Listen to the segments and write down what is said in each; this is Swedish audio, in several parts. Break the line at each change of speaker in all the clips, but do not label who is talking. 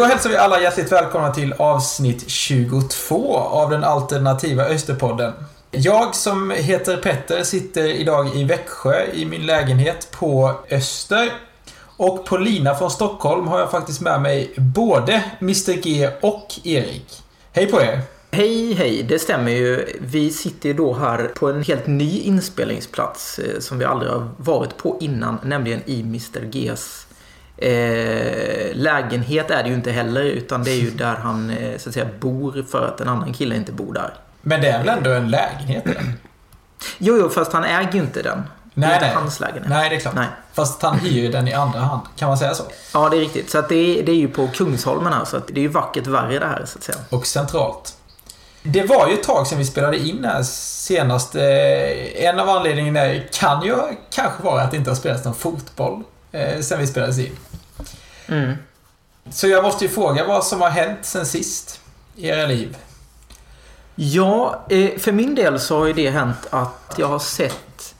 Då hälsar vi alla hjärtligt välkomna till avsnitt 22 av den alternativa Österpodden. Jag som heter Petter sitter idag i Växjö i min lägenhet på Öster. Och på lina från Stockholm har jag faktiskt med mig både Mr G och Erik. Hej på er!
Hej, hej. Det stämmer ju. Vi sitter ju då här på en helt ny inspelningsplats eh, som vi aldrig har varit på innan, nämligen i Mr Gs eh, lägenhet är det ju inte heller, utan det är ju där han eh, så att säga bor för att en annan kille inte bor där.
Men det är väl ändå en lägenhet? Eller?
Jo, jo, fast han äger ju inte den. Det är
Nej,
inte
nej.
hans lägenhet.
Nej, det är klart.
Nej.
Fast han hyr den i andra hand. Kan man säga så?
Ja, det är riktigt. Så att det, är, det är ju på Kungsholmen här, så att det är ju vackert värre det här, så att säga.
Och centralt. Det var ju ett tag sedan vi spelade in här senast. Eh, En av anledningarna kan ju kanske vara att det inte har spelats någon fotboll eh, sen vi spelades in.
Mm.
Så jag måste ju fråga vad som har hänt sen sist i era liv.
Ja, eh, för min del så har ju det hänt att jag har sett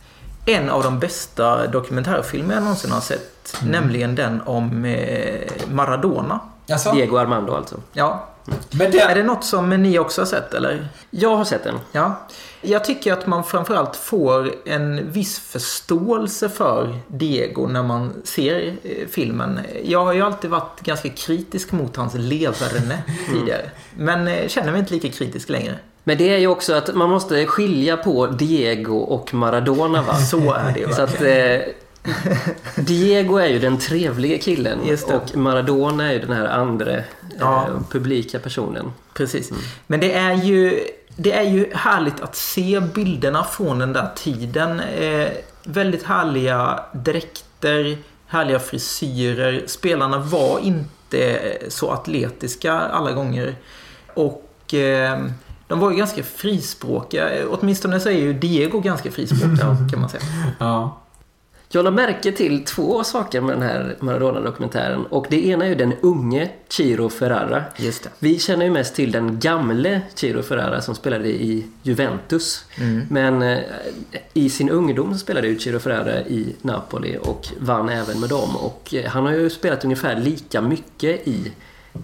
en av de bästa dokumentärfilmer jag någonsin har sett. Nämligen den om eh, Maradona.
Alltså,
Diego Armando alltså.
Ja.
men
Är
den,
det något som ni också har sett eller?
Jag har sett den.
Ja. Jag tycker att man framförallt får en viss förståelse för Diego när man ser eh, filmen. Jag har ju alltid varit ganska kritisk mot hans leverne tidigare. Men eh, känner mig inte lika kritisk längre.
Men det är ju också att man måste skilja på Diego och Maradona va?
Så är det ju
Så att eh, Diego är ju den trevliga killen och Maradona är ju den här andra eh,
Ja.
publika personen.
Precis. Men det är ju det är ju härligt att se bilderna från den där tiden. Eh, väldigt härliga dräkter, härliga frisyrer. Spelarna var inte så atletiska alla gånger. Och eh, de var ju ganska frispråkiga. Åtminstone så är ju Diego ganska frispråkig kan man säga.
ja.
Jag la märke till två saker med den här Maradona-dokumentären och det ena är ju den unge Ciro Ferrara.
Just det.
Vi känner ju mest till den gamle Ciro Ferrara som spelade i Juventus.
Mm.
Men eh, i sin ungdom så spelade ju Ciro Ferrara i Napoli och vann även med dem. Och eh, han har ju spelat ungefär lika mycket i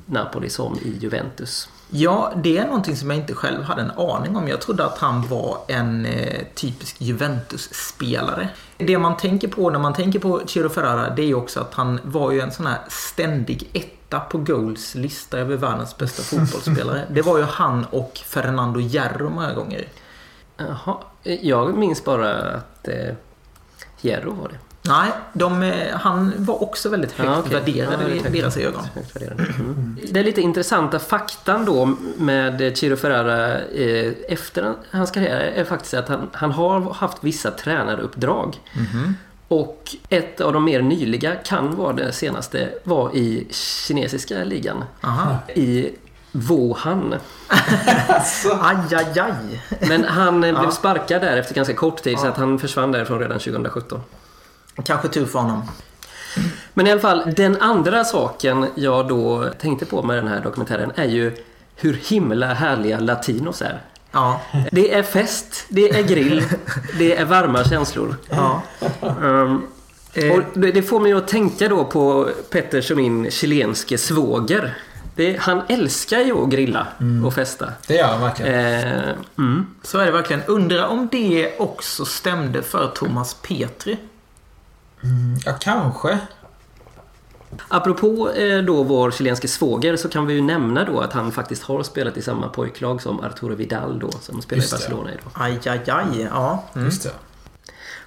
Napoli som i Juventus.
Ja, det är någonting som jag inte själv hade en aning om. Jag trodde att han var en eh, typisk Juventus-spelare. Det man tänker på när man tänker på Ciro Ferrara, det är ju också att han var ju en sån här ständig etta på Goals lista över världens bästa fotbollsspelare. Det var ju han och Fernando Hierro många gånger.
Jaha, jag minns bara att eh, Hierro var det.
Nej, de, eh, han var också väldigt högt
Ja, okej.
värderad
Ja,
i
högt.
deras ögon.
Högt. Mm. Det är lite intressanta faktan då med Ciro Ferrara eh, efter hans karriär är faktiskt att han, han har haft vissa tränaruppdrag. Och ett av de mer nyliga kan vara det senaste var i kinesiska ligan.
Aha.
I Wuhan.
Aj, aj, aj.
Men han eh,
Ja.
blev sparkad där efter ganska kort tid så
Ja.
att han försvann därifrån redan 2017.
Kanske tur för honom.
Men i alla fall, den andra saken jag då tänkte på med den här dokumentären är ju hur himla härliga latinos är.
Ja.
Det är fest, det är grill, det är varma känslor.
ja.
Um, och det, får mig att tänka då på Petters och min chilenske svåger. Det, han älskar ju att grilla och festa.
Det gör han verkligen.
Eh, mm.
Så är det verkligen. Undrar om det också stämde för Thomas Petri.
Ja, kanske.
Apropå eh, då vår chilenske svåger så kan vi ju nämna då att han faktiskt har spelat i samma pojklag som Arturo Vidal då som spelar i. Barcelona idag.
Aj, aj, aj. Ja. Mm.
Just det.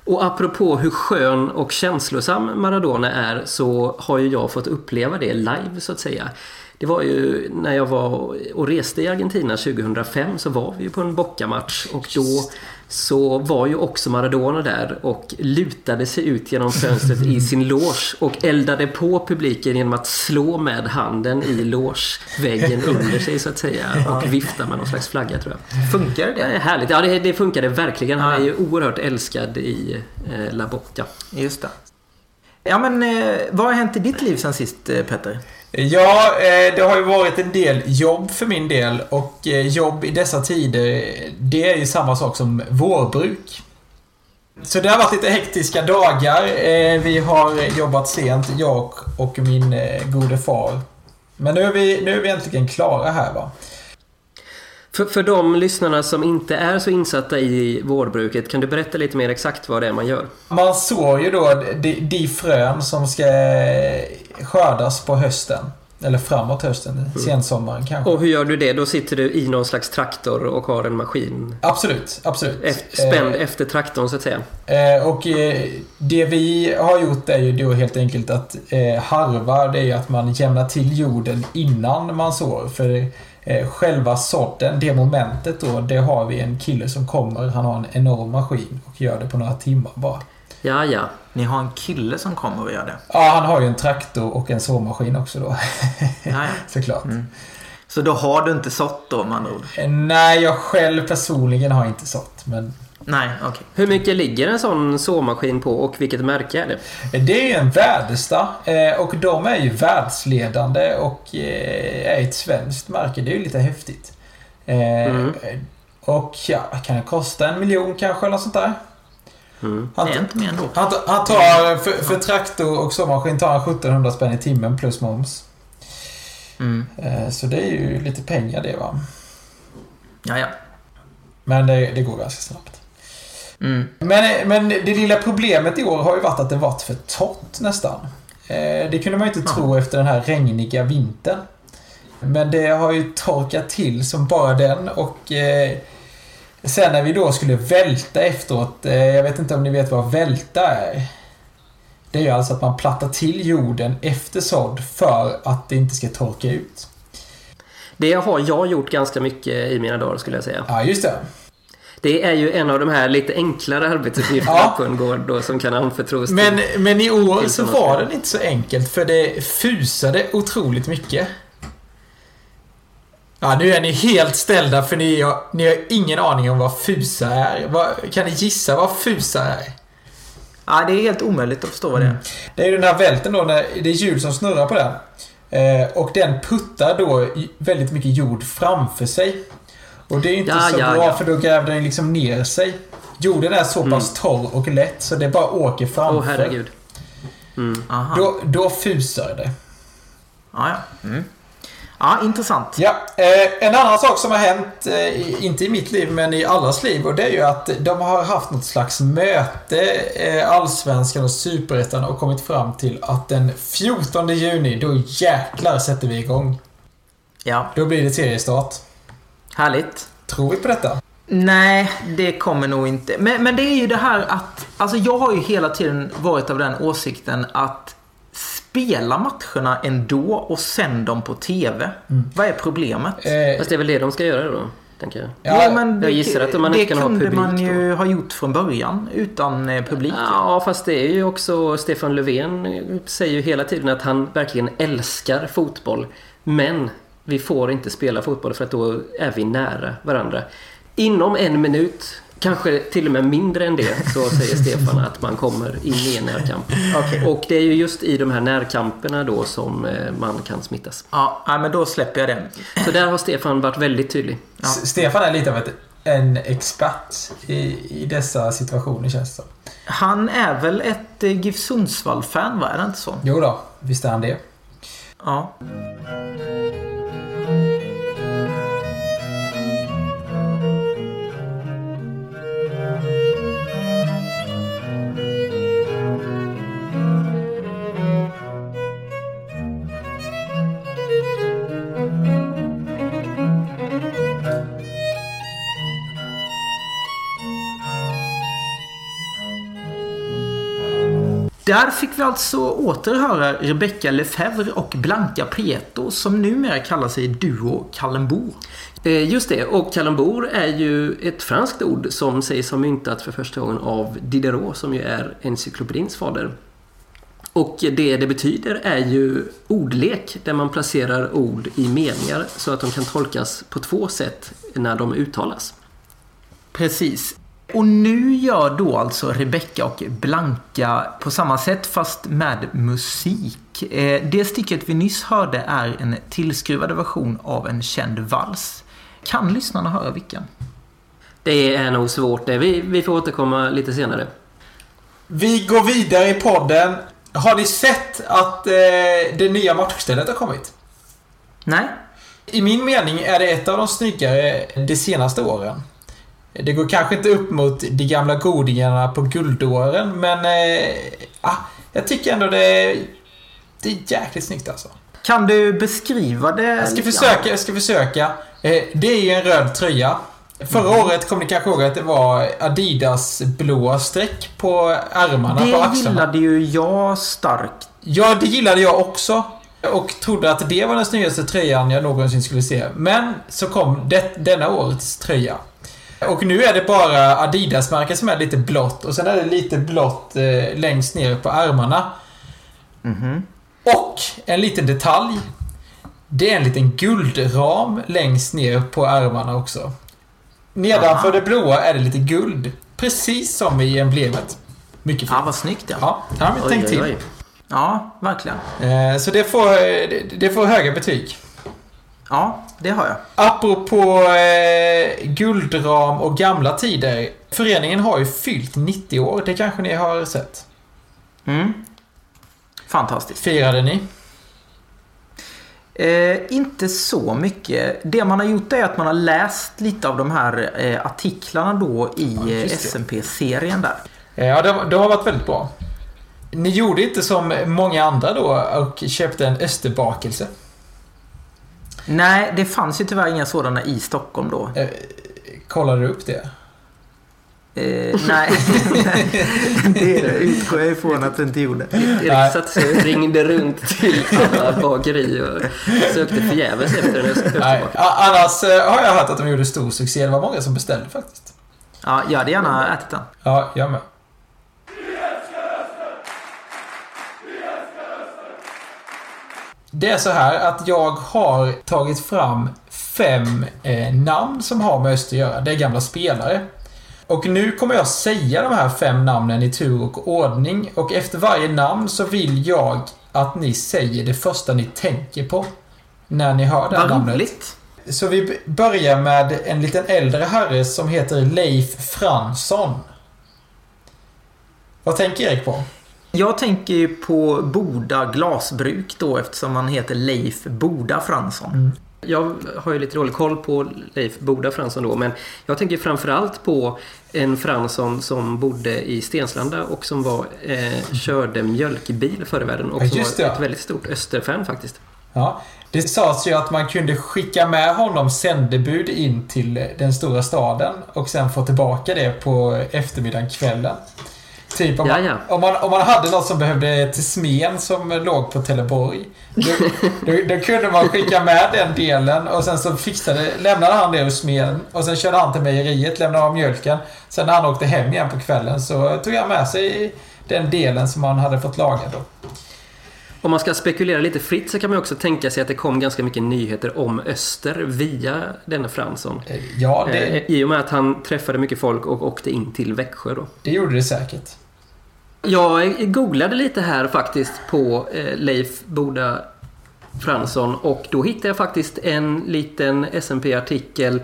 Och apropå hur skön och känslosam Maradona är så har ju jag fått uppleva det live så att säga. Det var ju när jag var och reste i Argentina 2005 så var vi ju på en Boca-match och då så var ju också Maradona där och lutade sig ut genom fönstret i sin loge och eldade på publiken genom att slå med handen i logeväggen under sig så att säga och vifta med någon slags flagga tror jag.
Funkar
Det
det?
är härligt. Ja, det, det funkade verkligen. Han är ju oerhört älskad i eh, La Bocca.
Just det. Ja, men eh, vad har hänt i ditt liv sen sist, eh, Petter?
Ja, eh, det har ju varit en del jobb för min del och eh, jobb i dessa tider, det är ju samma sak som vårbruk. Så det har varit lite hektiska dagar. Eh, vi har jobbat sent, jag och min gode far. Men nu är vi, nu är vi äntligen klara här va.
För, för de lyssnarna som inte är så insatta i vårbruket, kan du berätta lite mer exakt vad det är man gör?
Man sår ju då de, de frön som ska skördas på hösten. Eller framåt hösten, mm. sensommaren kanske.
Och hur gör du det? Då sitter du i någon slags traktor och har en maskin?
Absolut, absolut.
Spänd eh, efter traktorn så att säga?
Eh, och eh, det vi har gjort är ju då helt enkelt att eh, harva, det är att man jämnar till jorden innan man sår. För själva sådden, det momentet då, det har vi en kille som kommer. Han har en enorm maskin och gör det på några timmar bara.
Ja, ja.
Ni har en kille som kommer och gör det?
Ja, han har ju en traktor och en såmaskin också då. Ja, Såklart. Mm.
Så då har du inte sått då med andra ord?
Eh, nej, jag själv personligen har inte sått. Men...
Nej, okej. Okay.
Hur mycket ligger en sån såmaskin på och vilket märke är det?
Eh, det är ju en Väderstad eh, och de är ju världsledande och är ett svenskt märke. Det är ju lite häftigt. Mm. Och ja, kan det kosta en miljon kanske eller sånt där?
Mm. Han, det är inte mer ändå.
Han, han tar, för, för traktor och såmaskin tar han 1700 spänn i timmen plus moms. Mm. Eh, så det är ju lite pengar det va.
Ja, ja.
Men det, det går ganska snabbt. Mm. Men, men det lilla problemet i år har ju varit att det varit för torrt nästan. Eh, det kunde man ju inte ja. tro efter den här regniga vintern. Men det har ju torkat till som bara den och eh, Sen när vi då skulle välta efteråt, eh, jag vet inte om ni vet vad välta är? Det är ju alltså att man plattar till jorden efter sådd för att det inte ska torka ut.
Det har jag gjort ganska mycket i mina dagar skulle jag säga.
Ja, just det.
Det är ju en av de här lite enklare arbetsuppgifterna ja. på en gård då, som kan anförtros
men, men i år så var den inte så enkelt för det fusade otroligt mycket. Ja, nu är ni helt ställda för ni har, ni har ingen aning om vad FUSA är. Vad, kan ni gissa vad FUSA är?
Ja, det är helt omöjligt att förstå vad det är. Mm.
Det är den här välten då, när det är hjul som snurrar på den. Eh, och den puttar då väldigt mycket jord framför sig. Och det är inte ja, så ja, bra ja. för då gräver den liksom ner sig. Jorden är så pass mm. torr och lätt så det bara åker framför. Åh, oh,
herregud.
Mm. Då, då fusar det.
Ja, ja. Mm. Ja, intressant.
Ja, eh, en annan sak som har hänt, eh, inte i mitt liv men i allas liv, och det är ju att de har haft något slags möte, eh, Allsvenskan och Superettan, och kommit fram till att den 14 juni, då jäklar sätter vi igång.
Ja.
Då blir det seriestart.
Härligt.
Tror vi på detta?
Nej, det kommer nog inte. Men, men det är ju det här att, alltså jag har ju hela tiden varit av den åsikten att spela matcherna ändå och sänd dem på TV. Mm. Vad är problemet?
Eh, Fast det är väl det de ska göra då? Tänker jag.
Ja, ja men det, jag gissar att man inte kan ha publik. Det kunde man ju då. ha gjort från början utan eh, publik.
Ja, fast det är ju också Stefan Löfven säger ju hela tiden att han verkligen älskar fotboll. Men vi får inte spela fotboll för att då är vi nära varandra. Inom en minut Kanske till och med mindre än det så säger Stefan att man kommer in i en närkamp. Okay. Och det är ju just i de här närkamperna då som eh, man kan smittas.
Ja, men då släpper jag det.
Så där har Stefan varit väldigt tydlig.
Ja. Stefan är lite av en expert i, i dessa situationer känns det som.
Han är väl ett eh, GIF Sundsvall-fan, va? Är det inte så?
Jo då, visst är han det.
Ja. Där fick vi alltså återhöra Rebecca Lefebvre och Blanca Prieto som numera kallar sig Duo Kallenbour.
Eh, just det, och Kallenbour är ju ett franskt ord som sägs ha myntat för första gången av Diderot som ju är encyklopedins fader. Och det det betyder är ju ordlek där man placerar ord i meningar så att de kan tolkas på två sätt när de uttalas.
Precis. Och nu gör då alltså Rebecca och Blanka på samma sätt fast med musik. Eh, det stycket vi nyss hörde är en tillskruvad version av en känd vals. Kan lyssnarna höra vilken?
Det är nog svårt det. Vi, vi får återkomma lite senare.
Vi går vidare i podden. Har ni sett att eh, det nya matchstället har kommit?
Nej.
I min mening är det ett av de snyggare de senaste åren. Det går kanske inte upp mot de gamla godingarna på guldåren, men eh, ah, jag tycker ändå det, det är jäkligt snyggt alltså.
Kan du beskriva det?
Jag ska försöka, jag ska försöka. Eh, det är ju en röd tröja. Förra
Mm.
året kommer ni kanske ihåg att det var Adidas blåa streck på ärmarna, på
Det
axlarna.
gillade ju jag starkt.
Ja, det gillade jag också. Och trodde att det var den snyggaste tröjan jag någonsin skulle se. Men så kom det, denna årets tröja. Och nu är det bara Adidas-märket som är lite blått och sen är det lite blått eh, längst ner på ärmarna.
Mhm.
Och en liten detalj. Det är en liten guldram längst ner på ärmarna också. Nedanför
Aha.
det blåa är det lite guld. Precis som i emblemet. Mycket fint.
Ja, vad snyggt ja.
Ja, det har vi tänkt
oj,
till.
oj. Ja, verkligen.
Eh, Så det får, det- det får höga betyg.
Ja, det har jag.
Apropå eh, guldram och gamla tider. Föreningen har ju fyllt 90 år. Det kanske ni har sett.
Mm. Fantastiskt.
Firade ni?
Eh, inte så mycket. Det man har gjort är att man har läst lite av de här eh, artiklarna då i
Ja,
eh,
det.
SMP-serien där.
Eh, Ja, de, de har varit väldigt bra. Ni gjorde inte som många andra då och köpte en österbakelse.
Nej, det fanns ju tyvärr inga sådana i Stockholm då.
Eh, kollade du upp det?
Eh, nej, det utgår jag ifrån att det inte gjorde.
Erik satte sig och ringde runt till alla bageri och sökte förgäves efter en öst-
Nej. Annars eh, har jag hört att de gjorde stor succé. Det var många som beställde faktiskt.
Ja, jag hade gärna ätit den.
Ja, jag med. Det är så här att jag har tagit fram fem eh, namn som har med Öst att göra. Det är gamla spelare. Och nu kommer jag säga de här fem namnen i tur och ordning. Och efter varje namn så vill jag att ni säger det första ni tänker på. När ni hör det här
Vad
namnet.
roligt.
Så vi börjar med en liten äldre herre som heter Leif Fransson. Vad tänker Erik på?
Jag tänker ju på Boda glasbruk då eftersom han heter Leif Boda Fransson.
Jag har ju lite dålig koll på Leif Boda Fransson då, men jag tänker framförallt på en Fransson som bodde i Stenslanda och som var, eh, körde mjölkbil förr i världen och
Ja,
som var
det,
ett väldigt stort Österfan faktiskt.
Ja, det sades ju att man kunde skicka med honom sändebud in till den stora staden och sen få tillbaka det på eftermiddagen, kvällen. Typ om man,
Ja,
Om, man, om man hade något som behövde till Smen som låg på Teleborg. Då, då, då kunde man skicka med den delen och sen så fixade, lämnade han det hos Smen och sen körde han till mejeriet, lämnade av mjölken. Sen när han åkte hem igen på kvällen så tog han med sig den delen som han hade fått laga då.
Om man ska spekulera lite fritt så kan man också tänka sig att det kom ganska mycket nyheter om Öster via denne Fransson.
Eh, Ja, det,
Eh, I och med att han träffade mycket folk och åkte in till Växjö då.
det gjorde det säkert.
Jag googlade lite här faktiskt på eh, Leif Boda Fransson och då hittade jag faktiskt en liten SMP-artikel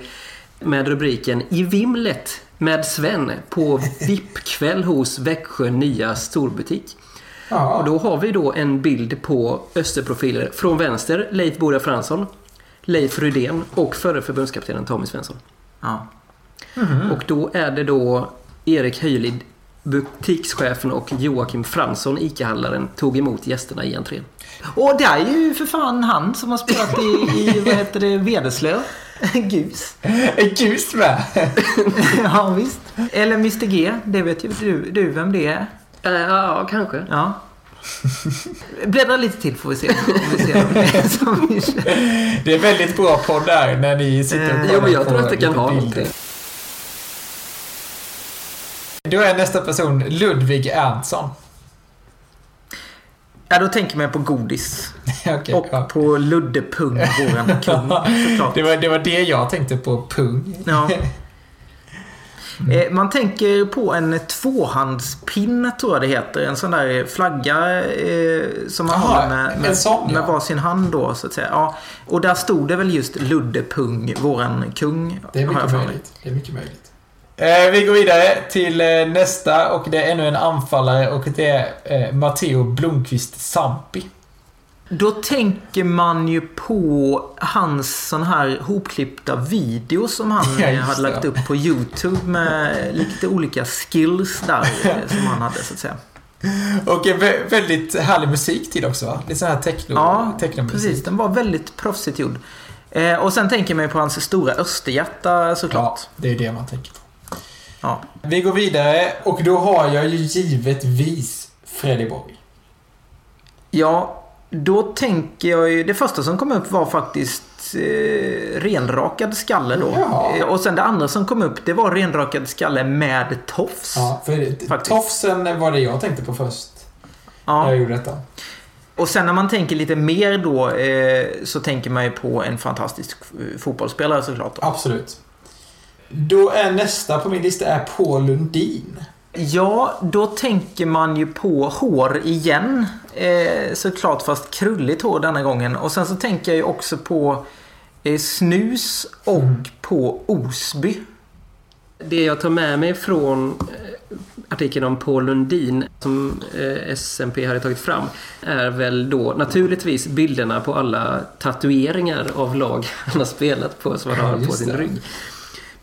med rubriken I vimlet med Sven på VIP-kväll hos Växjö nya storbutik.
Ja.
Och då har vi då en bild på Österprofiler. Från vänster Leif Boda Fransson, Leif Rydén och förre förbundskaptenen Tommy Svensson.
Ja.
Och då är det då Erik Höjlid, butikschefen och Joakim Fransson, ICA-handlaren, tog emot gästerna i entrén.
Och det är ju för fan han som har spelat i, i vad heter det, Vederslöv. Gus.
En gus med!
Ja, visst. Eller Mr G, det vet ju du, du vem det är.
Eh, Ja, kanske.
Ja. Bläddra lite till får vi se. Om vi ser om det är som vi kör.
Det är väldigt bra podd där när ni sitter och
Eh,
Jo, men jag tror att det kan ha någonting.
Då är nästa person Ludvig Erntsson.
Ja, då tänker man på godis.
Okej,
Och
ja.
på Ludde Pung, våran kung
det, var, det var det jag tänkte på, pung.
Ja. Eh, Man tänker på en tvåhandspinne tror jag det heter. En sån där flagga eh, som man
Jaha,
har med, med,
sån, ja.
med varsin hand då så att säga. Ja. Och där stod det väl just Ludde Pung, våran kung.
Det är mycket möjligt. Det är mycket möjligt. Eh, vi går vidare till eh, nästa och det är ännu en anfallare och det är eh, Matteo Blomqvist Sampi.
Då tänker man ju på hans sån här hopklippta video som han
Ja,
hade lagt upp på YouTube med lite olika skills där som han hade så att säga.
Och väldigt härlig musik till också va? Lite sån här techno,
Ja,
technomusik.
precis. Den var väldigt proffsigt gjord. Och sen tänker man ju på hans stora Österhjärta
Ja,
såklart.
det är det man tänker på.
Ja.
Vi går vidare och då har jag ju givetvis Freddy Borg.
Ja, då tänker jag ju... Det första som kom upp var faktiskt eh, renrakad skalle då.
Ja.
Eh, och sen det andra som kom upp det var renrakad skalle med tofs.
Ja, för
Faktiskt.
tofsen var det jag tänkte på först.
Ja.
När jag gjorde detta.
Och sen när man tänker lite mer då eh, så tänker man ju på en fantastisk fotbollsspelare såklart. Då.
Absolut. Då är nästa på min lista är Paul Lundin.
Ja, då tänker man ju på hår igen. Eh, såklart fast krulligt hår denna gången. Och sen så tänker jag ju också på eh, snus och på Osby.
Det jag tar med mig från eh, artikeln om Paul Lundin som eh, SMP hade tagit fram är väl då naturligtvis bilderna på alla tatueringar av lag han har spelat på som han har på sin
det.
rygg.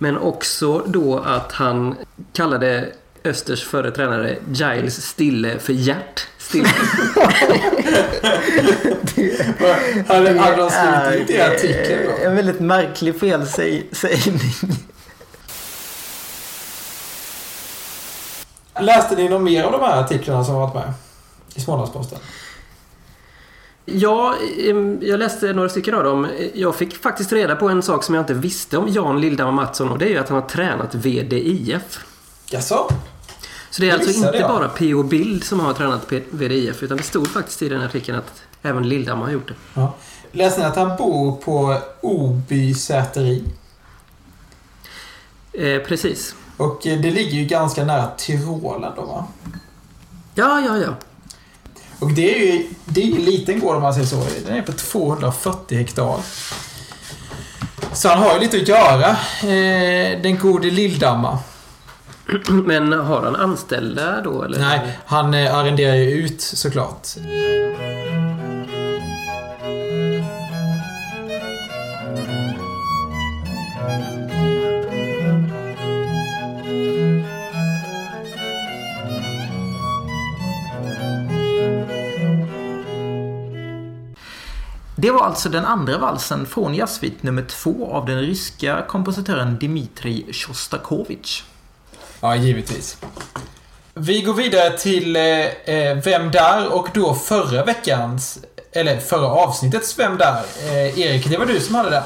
Men också då att han kallade Östers förre tränare Giles Stille för Gert Stille.
Hade hade de
är,
skrivit det i artikeln då?
En väldigt märklig felsägning.
Läste ni något mer av de här artiklarna som varit med? I Smålandsposten?
Ja, jag läste några stycken av dem. Jag fick faktiskt reda på en sak som jag inte visste om Jan Lildhammar Mattsson och det är ju att han har tränat VDIF.
Jaså?
Så det är
Det
alltså inte
jag.
bara P.O. Bild som har tränat VDIF utan det stod faktiskt i den artikeln att även Lildhammar har gjort det.
Ja. Läste ni att han bor på Oby säteri?
Eh, precis.
Och eh, det ligger ju ganska nära Tyrolen då va?
Ja, ja, ja.
Och det är ju det är ju en liten gård om man säger så. Den är på 240 hektar. Så han har ju lite att göra, eh, den gode Lilldamma.
Men har han anställda då eller?
Nej, han eh, arrenderar ju ut såklart.
Det var alltså den andra valsen från jazzsvit nummer två av den ryska kompositören Dmitrij Sjostakovitj.
Ja, givetvis. Vi går vidare till eh, eh, Vem där? Och då förra veckans, eller förra avsnittets Vem där? Eh, Erik, det var du som hade den.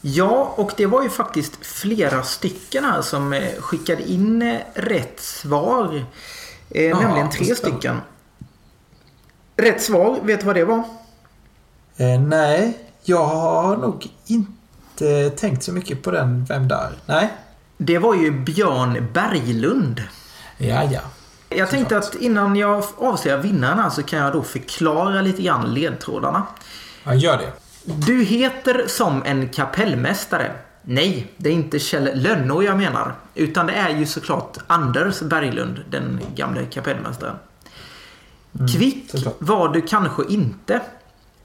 Ja, och det var ju faktiskt flera stycken här som eh, skickade in eh, rätt svar. Eh,
Ja,
nämligen tre stycken. Rätt svar, vet du vad det var?
Eh, nej, jag har nog inte tänkt så mycket på den Vem där? Nej.
Det var ju Björn Berglund.
Ja, ja.
Jag tänkte att innan jag avslöjar vinnaren här så kan jag då förklara lite grann ledtrådarna.
Ja, gör det.
Du heter som en kapellmästare. Nej, det är inte Kjell Lönnå jag menar. Utan det är ju såklart Anders Berglund, den gamle kapellmästaren. Kvick
såklart.
var du kanske inte.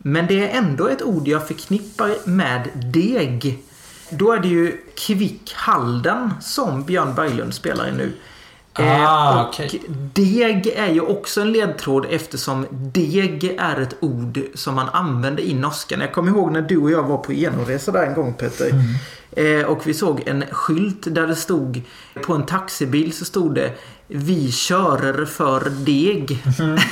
Men det är ändå ett ord jag förknippar med deg. Då är det ju Kvick Halden som Björn Berglund spelar i nu. Eh,
Ah,
och
okej.
deg är ju också en ledtråd eftersom deg är ett ord som man använder i norskan. Jag kommer ihåg när du och jag var på genomresa där en gång Peter. Eh, och vi såg en skylt där det stod på en taxibil så stod det Vi körer för deg.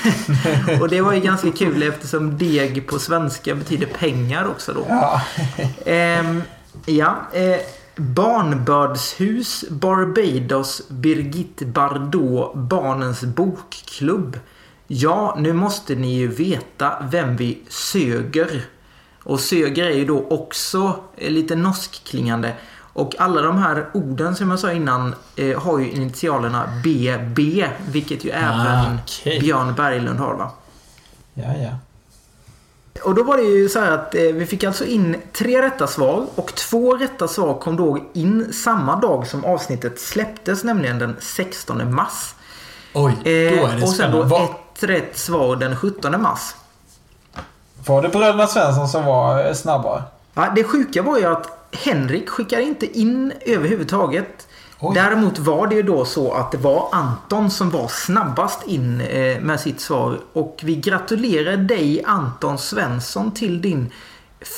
och det var ju ganska kul eftersom deg på svenska betyder pengar också då.
Ja.
Ehm, ja. Eh, Barnbördshus, Barbados, Birgit Bardot, Barnens bokklubb. Ja, nu måste ni ju veta vem vi söger. Och söger är ju då också eh, lite norskklingande. Och alla de här orden som jag sa innan eh, har ju initialerna BB, vilket ju även
okej.
Björn Berglund har va?
Ja, ja.
Och då var det ju så här att eh, vi fick alltså in tre rätta svar och två rätta svar kom då in samma dag som avsnittet släpptes, nämligen den 16 mars.
Oj, då är det
Eh, och sen
spännande.
då ett rätt svar den 17 mars.
Var det bröderna Svensson som var eh, snabbare?
Ja, det sjuka var ju att Henrik skickade inte in överhuvudtaget.
Oj.
Däremot var det ju då så att det var Anton som var snabbast in eh, med sitt svar. Och vi gratulerar dig Anton Svensson till din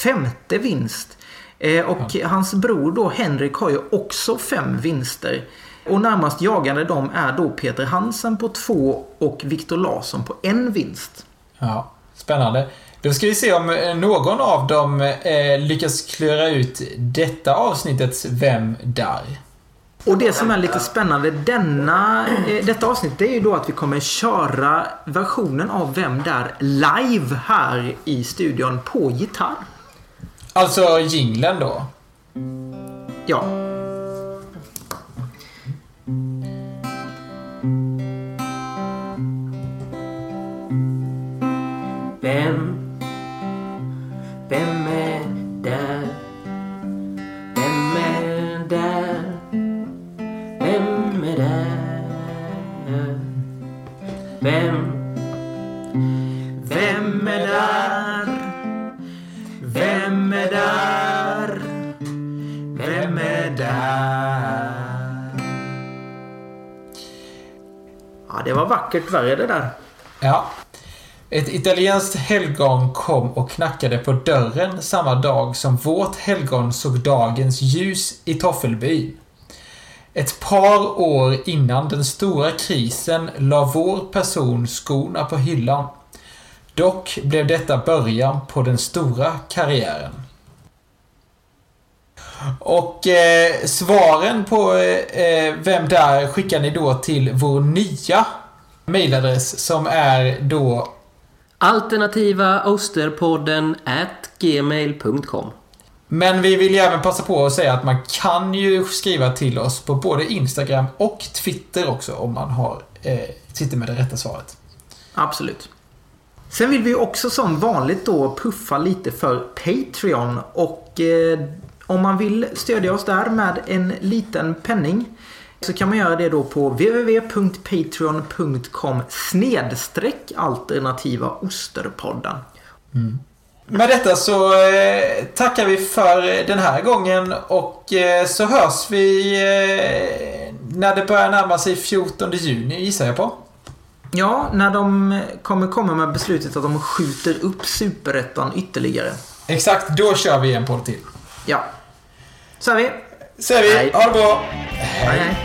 femte vinst. Eh, och hans bror då Henrik har ju också fem vinster. Och närmast jagande dem är då Peter Hansen på två och Viktor Larsson på en vinst.
Ja, spännande. Då ska vi se om eh, någon av dem lyckas klura ut detta avsnittets Vem där?
Och det som är lite spännande denna, eh, detta avsnitt det är ju då att vi kommer köra versionen av Vem där live här i studion på gitarr.
Alltså jinglen då.
Ja.
Vem? Vem
vackert värre det där.
Ja. Ett italienskt helgon kom och knackade på dörren samma dag som vårt helgon såg dagens ljus i Toffelby. Ett par år innan den stora krisen la vår person skorna på hyllan. Dock blev detta början på den stora karriären. Och eh, svaren på eh, eh Vem där skickar ni då till vår nya mailadress som är då
Alternativa Osterpodden at gmail.com
Men vi vill ju även passa på att säga att man kan ju skriva till oss på både Instagram och Twitter också om man har, eh, sitter med det rätta svaret.
Absolut. Sen vill vi också som vanligt då puffa lite för Patreon och eh, om man vill stödja oss där med en liten penning så kan man göra det då på www.patreon.com snedstreck alternativa osterpodden.
Med detta så eh, tackar vi för den här gången och eh, så hörs vi eh, när det börjar närma sig 14 juni gissar jag på.
Ja, när de kommer komma med beslutet att de skjuter upp superettan ytterligare.
Exakt, då kör vi en podd till.
Ja. Så är vi
säger vi.
Hej.
Ha det bra.
Hej. hej.